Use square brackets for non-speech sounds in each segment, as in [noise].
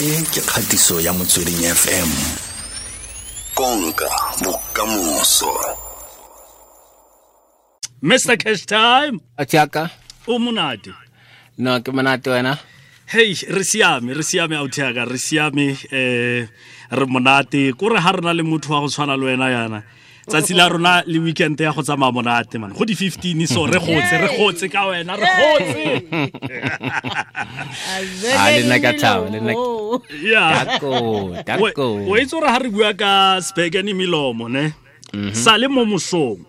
e ke kgatiso ya motsweding fm konka bokamoso. Mr cash time. Atiaka? o monate. No, ke monate wena. hei re siame re siame autiaka re siame um re monate. Kore ha re na le motho wa go tshwana le wena yana tsatsi la rona le weekend ya go tsamaya monate man. Go di 15 so re [laughs] gotse re gotse ka wena re gotse. A [laughs] le nna ka thaba, le nna- Dako, o itse gore ha re bua ka spagani melomo ne? Sa le mo mosong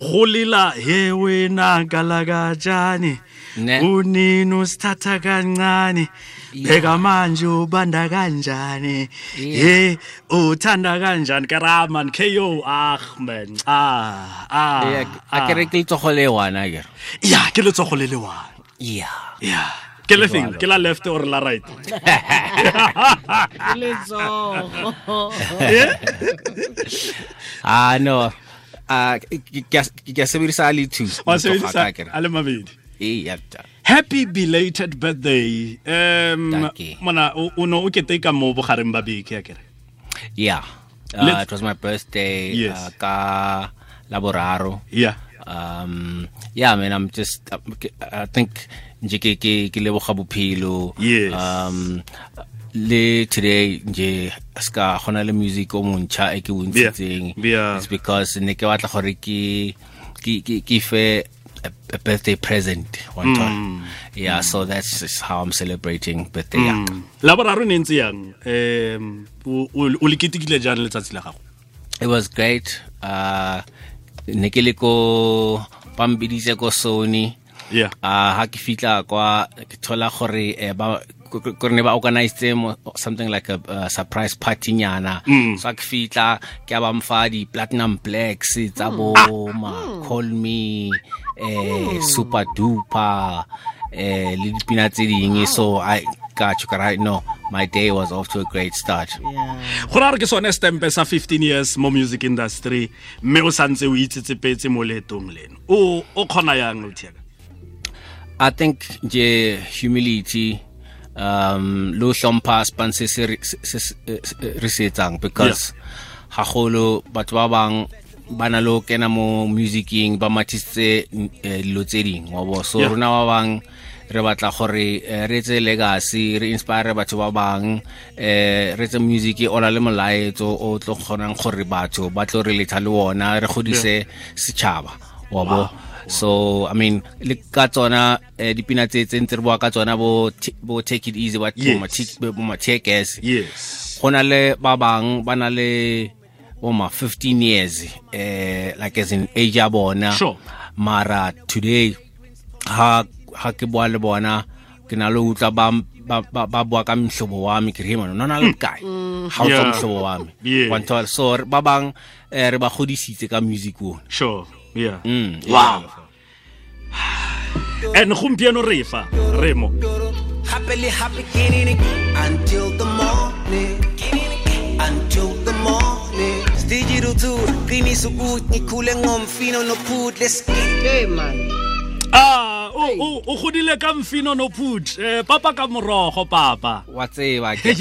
go lela he wena kalakajane Ne. unini usithatha kancane pheka manje ubanda kanjani? Ye uthanda kanjani? Karaman ko ah man ah ah a ke re ke letsogo le wana ke ya ke letsogo le le one. Ya ya ke le feng ke la left or la right? [laughs] Letsogo [laughs] Ah no. Ah ke ke- sebedisa a le two. a le mabedi. Eh, ya. Happy belated birthday um mona o no o keteka mo bogareng ba beke ya kere Yeah. Let's- Uh, it was my birthday Yes. uh, ka laboraro. yeah Um yeah, man, I'm just I think nje ke ke ke leboga bophelo. Yes. Um le today nje ska gona le music o montšha e ke bontshitseng Yeah. it's because ne ke batla gore ke ke ke fe a, a birthday present one time. Yeah mm. so that's just how i'm celebrating birthday ya ka. la boraro ne ntse yang um o le ketekile jang letsatsi la gago? It was great. Uh ne ke le ko ko sony yeah. Uh ha ke fitla kwa ke thola gore eh, ba ko- ko- kore ne ba organize mo- something like a uh, surprise party nyana. So ha ke fitla ke a ba mfa di platinum blacks tsa bo ma call me eh Supa Dupa eh le dipina tse ding so i got you right no my day was off to a great start. Go ra re ke sone stempe sa 15 years mo music industry mme o santse o itsetsepetse mo leetong leno. O o kgona yang lothiaka I think nje humility um lo hlompha spanse se se- re se etsang because haholo batho ba bang ba na le ho kena mo musicing ba mathisitse eh, dilo tse ding wa bo so rona ba bang re batla gore eh, re etse legacy re inspire batho ba bang eh re etse music e ola le molaetso o tlo kgonang gore batho ba tlo re letha le wona re godise setšhaba wa bo so i mean le ka tsona eh, dipina tse tse ntse re bua ka tsona bo bo take it easy ba Yes. bo ma bo ma tear yes. Go na le ba bang ba na le bo ma 15 years eh like as in age ya bona. Sure. mara today ha ha ke bua le bona ke na le utlwa ba ba ba bua ka mhlobo wa me ke re mona nona le kae ha o mhlobo wa me. So ba bang eh, re ba godisitse ka music one sure yeah Mm, wow [sighs] and gompieno re fa re mo Happily, happy, getting until the morning. Until the morning. Digital tour, qiniso ukuthi ngikhule ngomfino nophut let's get Hey man. ah o godile ka mfino no put eh papa ka morogo papa. Wa tseba ke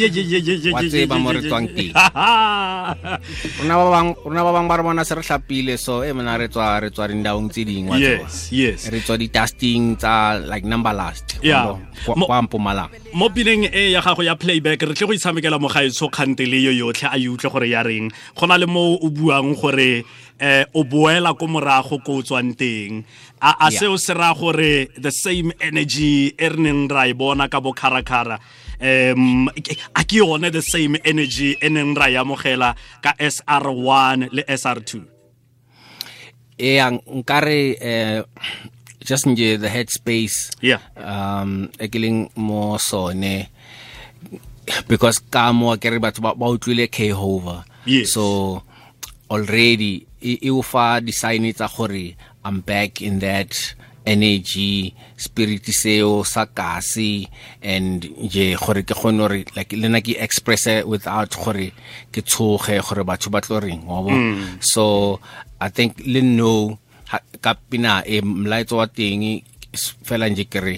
Wa tseba mo re tswang teng. [laughs] rona ba bang rona ba bang ba re bona se re hlapile so e mona re tswa re tswa dindawong tse dingwe yes yes. Re tswa di-dusting tsa like number last Yeah. Kwa mpumalanga. mo pileng e ya gago ya playback re tle go itshamekela mo gaetsho kgante le yo yotlhe a e utlwe gore ya reng. Go na le mo o buang gore eh o boela ko morago ko o tswang teng a, a seo se raya gore the same energy e re neng ra e bona ka bo kharakara um a ke yone the same energy e neng ra e amogela ka sr1 le sr2 ea nkare eh, just nje the headspace Yeah. um e ke leng mo sone because ka mo ke re batho ba ba utlwile k hover Yes. so already e o fa di-sign tsa gore i'm back in that energy spirit seo sa kasi and je gore ke kgone gore like le nna ke expresse without gore ke tshoge gore batho ba tlo reng wa bo mm. so i think le no ka pina e mlaetso wa teng fela nje ke re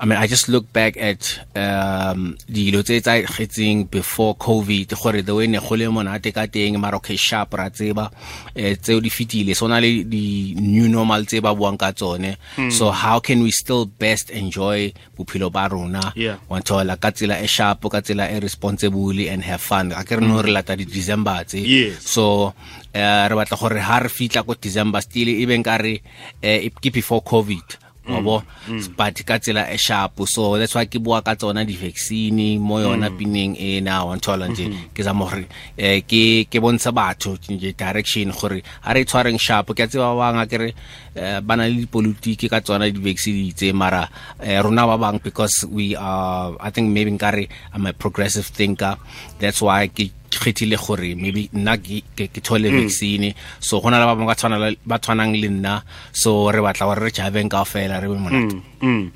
I mean, I just look back at um dilo tse tsa getseng before COVID gore the way ne go le monate ka teng sharp ra tseba eh tseo di fitile so na le di new normal tse ba buang ka tsone. So how can we still best enjoy bophelo ba rona? Wa thola ka tsela e sharp ka tsela e responsible and have fun. A ke re no re lata di December tse so uh, re batla gore ha re fitla ko December still even ka re eh, ke before covid wabo but ka tsela e sharp so that's why ke bua ka tsona di vaccine mo yona pineng e na wa thola nje. Ke za mo re eh, ke bontsha batho nje direction gore ha re tshwareng sharp. Ke a tseba ba bang a ke re eh, ba na le dipolitiki ka tsona di vaccine tse mara eh, rona ba bang because we are i think maybe nkare i'm a progressive thinker. That's why ke kgethile gore maybe nna ke ke ke thole vaccine. So gona le ba bangwe ba tshwanang le nna. So re batla gore re jabeng ka fela re be monate. Mm.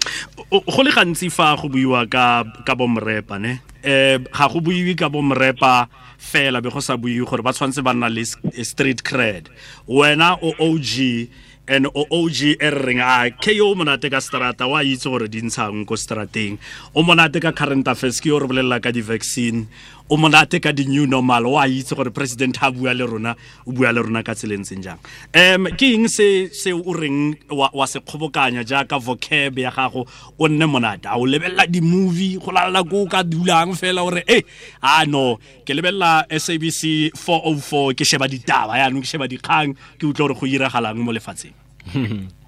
Go le gantsi fa go buiwa ka ka bomrepa ne? Eh ga go buiwe ka bomrepa fela be go sa buiwe gore ba tshwanetse ba nna le street cred. Wena o OG and o OG e re reng a KO monate ka strata wa itse gore di ntshang ko strateng o monate ka current affairs ke yo re bolelela ka di vaccine o monate ka di new normal o a itse gore president ha bua le rona o bua le rona ka tseleng seng jang. Um ke eng se se o reng wa, wa se kgobokanya jaaka vocab ya gago o nne monate? A o lebelela di-movie go lalela ko o ka dulang fela ore e a no ke lebelela sabc 404 ke sheba ditaba yaanong ke sheba dikgang ke utlwa gore go iragalang mo lefatsheng. [laughs]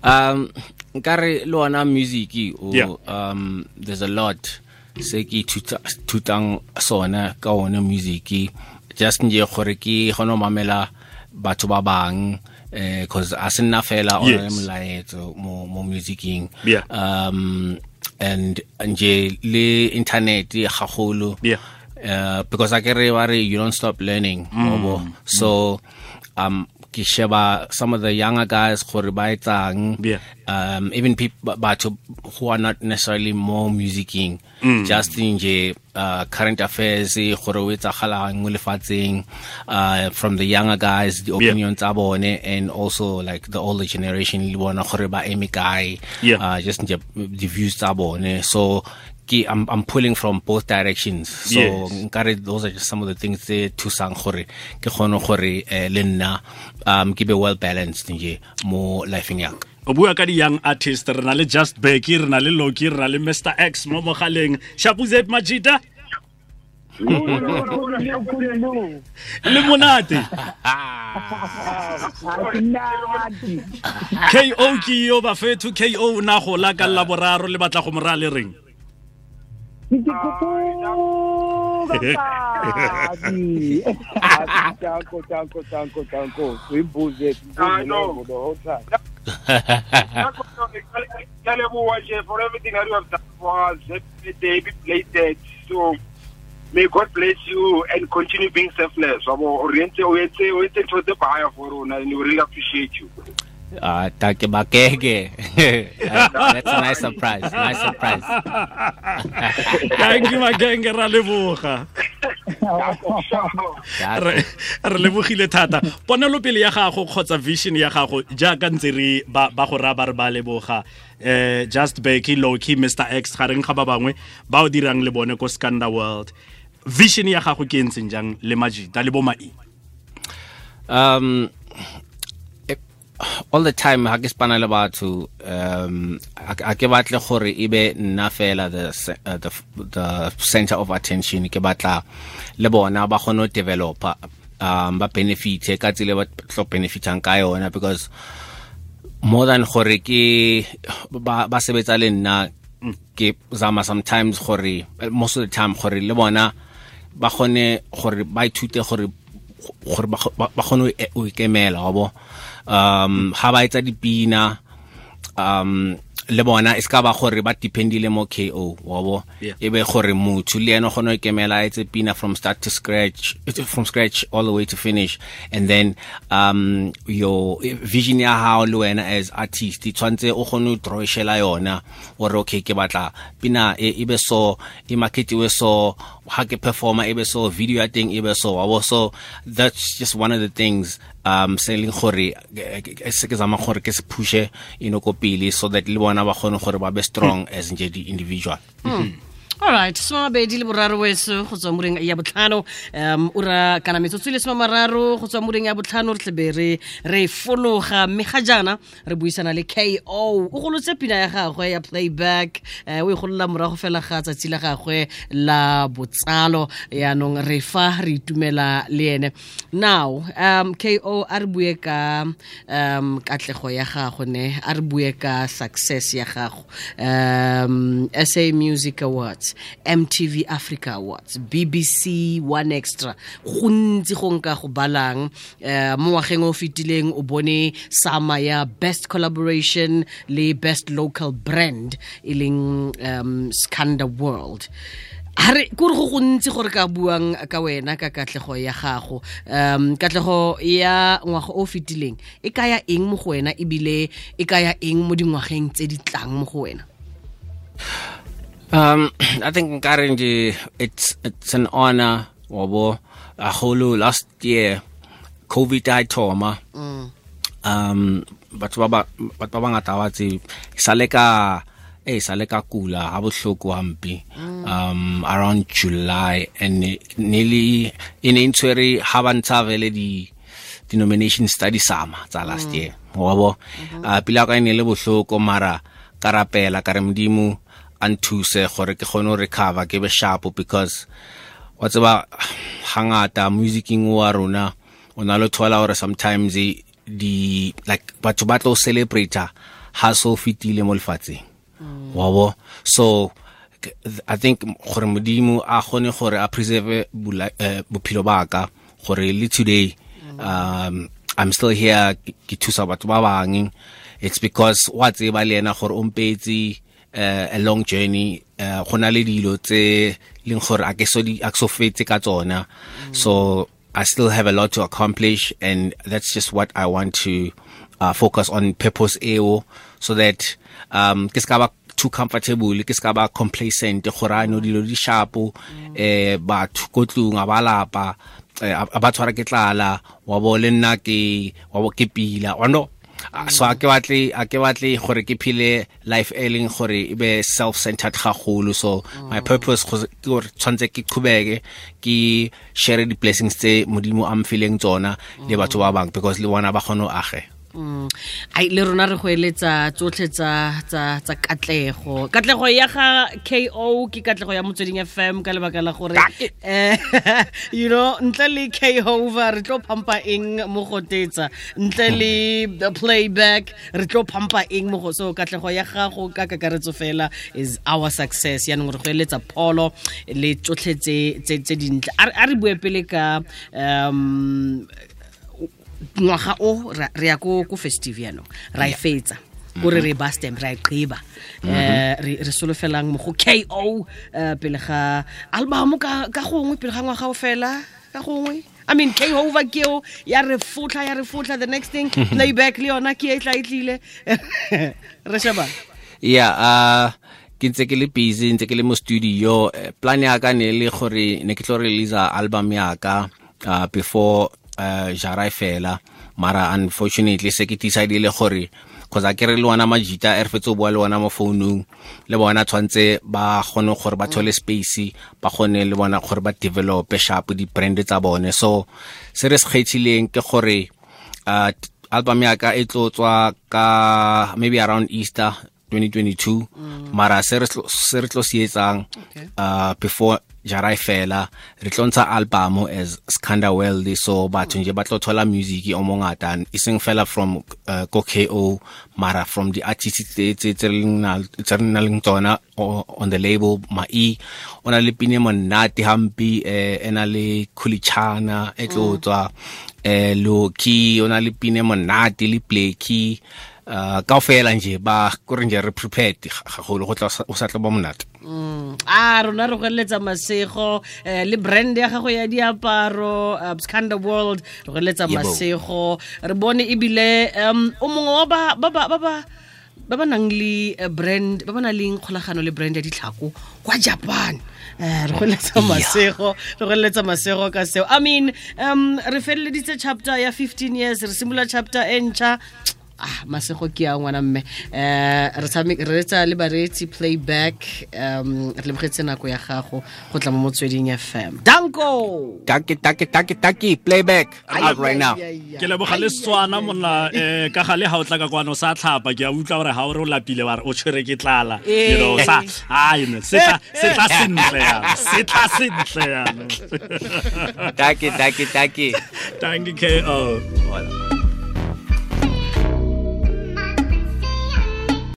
Um nkare le ona music o Yeah. um there's a lot se ke ithuta- thutang sona ka ona music just nje gore ke gone mamela batho ba bang eh cause a se nna fela o le molaetso mo mo musicing Yeah. um and nje le internet gagolo Yeah. uh, because I re ba re you don't stop learning mm. so um ke sheba some of the younger guys gore ba etsang. Yeah. um even people batho who are not necessarily more musicing. Just nje uh, current affairs gore o etsagalang mo lefatsheng uh, from the younger guys the Yeah. opinions tsa bone and also like the older generation le bona gore ba eme kae. Uh, just nje the views tsa bone. So I'm, I'm pulling from both directions. So Yes. nkare those are just some of the things tse thusang gore ke kgone gore eh, le nna um ke be well balanced nje mo lifeng yaka. O bua ka di-young artist re na le just back re na le loki re na le mr x mo mogaleng. Shapuzep majita le monate. Ko ke yo bafetho ko na gola ka laboraro le batla go mora le reng Tanko, tanko, tanko, tanko. Imbuze, I imbuze know. the whole. Happy may God bless you and continue being selfless. Wabo, Oriente, Oriente, Oriente to the buyer for you, and we really appreciate you. Ah, take bakege. [laughs] That's a nice surprise. Nice surprise. [laughs] thank you makenge ra leboga re re lebogile thata ponelopele ya gago kgotsa vision ya gago jaaka ntse re ba ba go raya ba re ba leboga eh just backy lowkey mr x gareng ga ba bangwe ba o dirang le bone ko Skhanda World vision ya gago ke ntseng jang le majita le bo mai um all the time ha ke spana le batho um ha ke- batle gore e be nna fela the, uh, the, the center of attention ke batla le bona ba kgone ho developa um ba benefite ka tsile ba tlo benefitang ka yona because more than gore ke ba, ba sebetsa le nna ke zama sometimes gore most of the time gore le bona ba kgone gore ba ithute gore gore ba kgone ho e- ikemela wa bo um ha ba etsa dipina um le bona e ska ba gore ba dependile mo KO wa bo Yeah. e be gore motho le o ikemela a etse pina from start to scratch it's from scratch all the way to finish and then um your vision ya hao le wena as artist e tshwantse o kgone ho drawishela yona ore okay ke batla pina e e be so e marketiwe so ha ke performa e so video ya teng e be so wa so that's just one of the things um se leng gore ke- se ke zama gore ke se pushe you know ko pele so that le bona ba kgone gore ba be strong as nje di-individual alright somamabedi le boraro weso go tswa moreng ya botlhano. Um ura kana metsotso le somamararo go tswa moreng ya botlhano re tlebe re re fologa. Mme ga jaana re buisana le ko o. Golotse pina ya gagwe ya playback um o e golola morago fela ga tsatsi la gagwe la botsalo. Yaanong re fa re itumela le ene. Now um ko a re bue ka um katlego ya gago ne a re bue ka success ya gago um sa music awards mtv africa awards bbc one extra. Go ntsi go nka go balang um mo ngwageng o fetileng o bone sama ya best collaboration le best local brand e leng um Skhanda World. Are kore go gontsi gore ka buang ka wena ka katlego ya gago. Um katlego ya ngwaga o fetileng e kaya eng mo go wena ebile e kaya eng mo dingwageng tse di tlang mo go wena Um, [clears throat] I think Karenji, it's it's an honor. Wabo, aholo last year, COVID I trauma. Um, batho ba ba batho ba bangata ba tse sale ka eh sale ka kula ha bohloko hampi um around July and nearly in intwere ha ba ntsha vele di di nomination study sama tsa last year. Wabo uh, pila ka ne le bohloko mara ka rapela ka re modimo a nthuse gore ke kgone recover ke be sharp because wa tseba hangata musicing wa rona o na le thola gore sometimes di like batho ba tlo celebrate ha so fitile mo lefatsheng. Wa bo? So i think gore modimo a kgone gore a preserve eh, bophelo ba ka gore le today um i'm still here ke thusa batho ba bang it's because wa tseba le ena gore o mpetse a long journey uh, go na le dilo tse leng gore a ke so fetse ka tsona. So i still have a lot to accomplish and that's just what i want to uh, focus on purpose eo so that um ke ska ba too comfortable ke ska ba complacent gore a no dilo di sharpo eh batho ko tlung a ba lapa eh, a ba tshwara ke tlala wa bo le nna ke pila wa so a ke batle a ke batle gore ke phile life e leng gore e be self centered gagolo so my purpose go- ke gore tshwanetse ke qhubeke ke share di blessings tse modimo a mfileng tsona le batho ba bang because le bona ba kgone o age. Mm. Ai le rona re go eletsa tsotlhe tsa katlego. Katlego ya ga ko ke katlego ya motsweding fm ka lebaka la gore eh [laughs] you know ntle le K-Hova re tlo phampa eng mo go tetsa? Ntle le the playback re tlo phampa eng mo go so katlego ya gago ka kakaretso fela is our success. Yaanong re go eletsa pholo le tsotlhe tse dintle. A re bue pele ka um ngwaga o re ya ko festive yanong ra e fetsa. Kore re ba stem ra e qeba um re re solofelang mo go k o pele ga album ka ka gongwe pele ga ngwaga o fela ka gongwe. I mean k over keo eo ya re fotlha ya re fotlha the next thing playback le yona ke e tla e tlile. [laughs] Re shebang yeah uh ke ntse ke le busy ntse ke le mo studio. Eh, plan ya ka ne le gore ne ke tlo release album ya ka uh, before uh, jara fela. Mara unfortunately se ke decidile gore cause a ke re le wana majita e re fetse o bua le wana mo founung le bona tshwantse ba kgone gore ba thole space ba kgone le bona gore ba develope sharp di-brand tsa bone. So se re se kgethileng ke gore uh, album ya ka e tlo tswa ka maybe around easter 2022 mara se re tlo- se re tlo se etsang uh, before jara fela. Re tlontsha album as scanda world so batho nje ba tlo thola music o mongata. E seng fela from uh, ko ko mara from the artists tse re nna tse re nang le tsona on the label mai. O na le pine monate hampi eh, e na le khulichana e tlo tswa eh loki. O na le pine monate le blakey. Uh ka fela nje ba kore nje re prepared gagolo go tla o sa tla ba monate. Mm. A rona re go eletsa masego eh, le brand ya gago ya diaparo uh, scanda world re go eletsa masego. Re bone ebile um o mongwe wa ba ba ba ba ba ba nang le eh, brand ba ba nang leng kgolagano le brand ya ditlhako kwa japan. Eh, re go eletsa masego re go eletsa masego ka seo. I mean um re feleleditse chapter ya 15 years re simolola chapter e ntšha ah masego ke ya ngwana mme. Um re tshamek- re etsa le bareetsi playback um re lebogetse nako ya gago go tla mo motsweding fm danko! Taki, taki, taki, taki, playback. Out right now. ke leboga le setswana monna um ka gale ga o tla ka kwano sa tlhapa ke a utlwa gore ga o re o lapile wa re o tshwere ke tlala. You know sa ai ne se tla se tla sentle yana se tla sentle yana. Taki, taki, taki. thank you ko Voilà.